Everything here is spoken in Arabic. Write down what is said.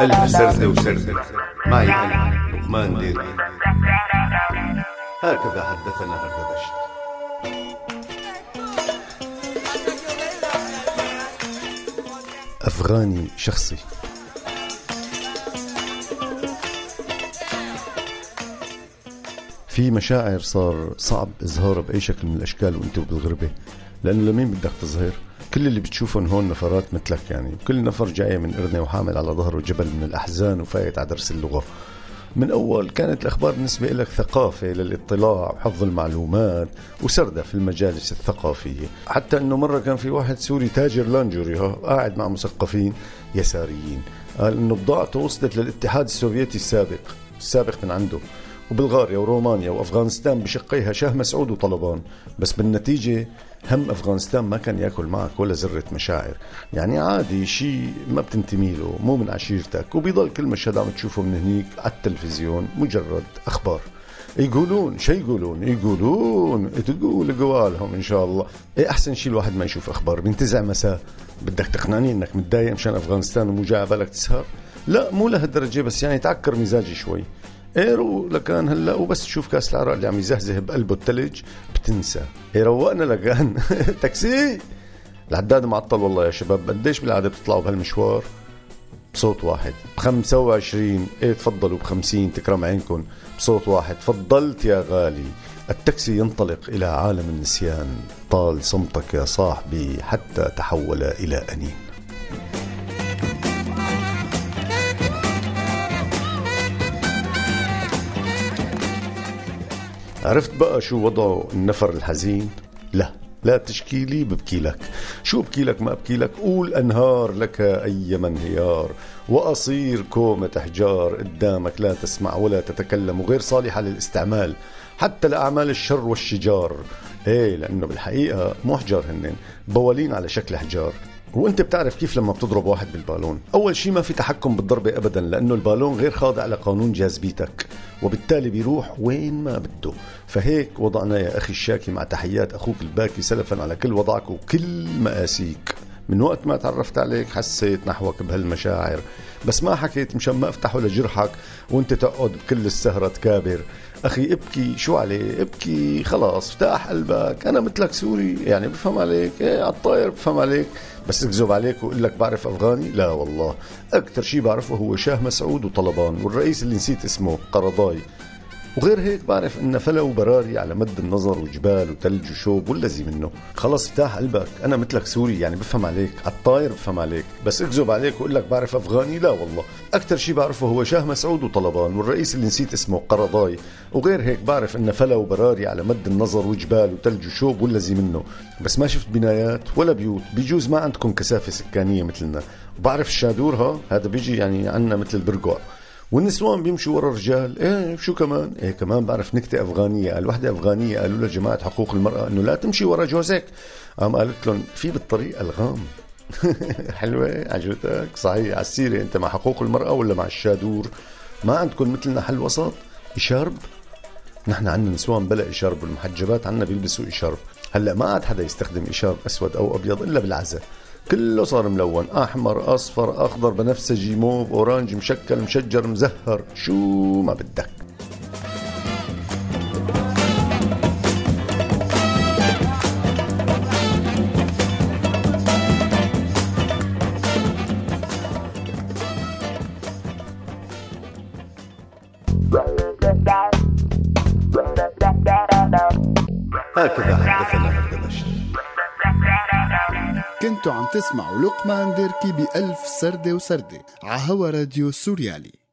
ألف سردة وسردة معي أنا لقمان ديري هكذا حدثنا هردبشت أفغاني شخصي. في مشاعر صار صعب إظهارها بأي شكل من الأشكال وأنت بالغربة لأنه لمين بدك تظهر؟ كل اللي بتشوفهم هون نفرات مثلك يعني. كل نفر جاي من إرنة وحامل على ظهره جبل من الأحزان وفايت على درس اللغة. من أول كانت الأخبار بالنسبة لك ثقافة للاطلاع وحفظ المعلومات وسردة في المجالس الثقافية. حتى أنه مرة كان في واحد سوري تاجر لانجوري قاعد مع مثقفين يساريين. قال أنه بضاعته وصلت للاتحاد السوفيتي السابق السابق من عنده. وبلغاريا ورومانيا وأفغانستان بشقيها شاه مسعود وطالبان. بس بالنتيجة هم أفغانستان ما كان يأكل معك ولا ذره مشاعر. يعني عادي شيء ما بتنتمي له مو من عشيرتك. وبيضل كل مشهد عم تشوفه من هنيك على التلفزيون مجرد أخبار. يقولون شو يقولون؟ يقولون. تقول قوالهم إن شاء الله. إيه أحسن شيء الواحد ما يشوف أخبار؟ بينتزع مساء. بدك تقنعني إنك متضايق مشان أفغانستان ومو جاي بالك تسهر؟ لا مو لهالدرجة بس يعني تعكر مزاجي شوي. إيرو لكان هلا وبس تشوف كاس العراق اللي عم يزهزه بقلبه الثلج بتنسى. روقنا لكان تاكسي. العداد معطل والله يا شباب. قديش بالعادة بتطلعوا بهالمشوار؟ بصوت واحد. ب 25 إيه تفضلوا ب 50 تكرم عينكم بصوت واحد. تفضلت يا غالي. التاكسي ينطلق إلى عالم النسيان. طال صمتك يا صاحبي حتى تحول إلى أنين. عرفت بقى شو وضعه النفر الحزين؟ لا لا تشكي لي ببكي لك. شو بكي لك ما ابكي لك؟ قول أنهار لك أي انهيار وأصير كومة إحجار قدامك لا تسمع ولا تتكلم وغير صالحة للاستعمال حتى لأعمال الشر والشجار. إيه لأنه بالحقيقة مو إحجار هنن بوالين على شكل إحجار. وانت بتعرف كيف لما بتضرب واحد بالبالون؟ أول شيء ما في تحكم بالضربة ابدا لأنه البالون غير خاضع لقانون جاذبيتك وبالتالي بيروح وين ما بده. فهيك وضعنا يا أخي الشاكي مع تحيات أخوك الباكي سلفا على كل وضعك وكل مآسيك. من وقت ما تعرفت عليك حسيت نحوك بهالمشاعر. بس ما حكيت مشان ما افتحه لجرحك وانت تقعد بكل السهرة تكابر. أخي ابكي شو عليه ابكي خلاص افتح قلبك. أنا مثلك سوري. يعني بفهم عليك. إيه على الطاير بفهم عليك. بس اكذب عليك وأقول لك بعرف أفغاني؟ لا والله. أكثر شيء بعرفه هو شاه مسعود وطلبان والرئيس اللي نسيت اسمه قرضاي. وغير هيك بعرف إن فلا وبراري على مد النظر وجبال وثلج وشوب والذي منه. خلص افتح قلبك. أنا مثلك سوري يعني بفهم عليك. على الطاير بفهم عليك. بس اكذب عليك وأقول لك بعرف أفغاني؟ لا والله. أكثر شيء بعرفه هو شاه مسعود وطلبان والرئيس اللي نسيت اسمه قرضاي. وغير هيك بعرف إن فلا وبراري على مد النظر وجبال وثلج وشوب والذي منه. بس ما شفت بنايات ولا بيوت. بيجوز ما عندكم كثافة سكانية مثلنا. وبعرف الشادور ها؟ هذا بيجي يعني عنا مثل البرقع والنسوان بيمشوا ورا الرجال. إيه شو كمان؟ إيه كمان بعرف نكتة أفغانية. قال وحده أفغانية قالوا لجماعه حقوق المرأة إنه لا تمشي ورا جوزك. قام قالت لهم في بالطريق الغام. حلوة عجبتك؟ صحيح على السيرة أنت مع حقوق المرأة ولا مع الشادور؟ ما عندكم مثلنا حل وسط إشارب؟ نحن عندنا نسوان بلا إشارب والمحجبات عندنا بيلبسوا إشارب. هلأ ما عاد حدا يستخدم إشارب أسود أو أبيض إلا بالعزاء. كله صار ملون. أحمر أصفر أخضر بنفسجي موف أورانج مشكل مشجر مزهر. شو ما بدك. هكذا حدثنا هردبشت كنتوا عم تسمعوا لقمان ديركي بألف سردة وسردة عهوا راديو سوريالي.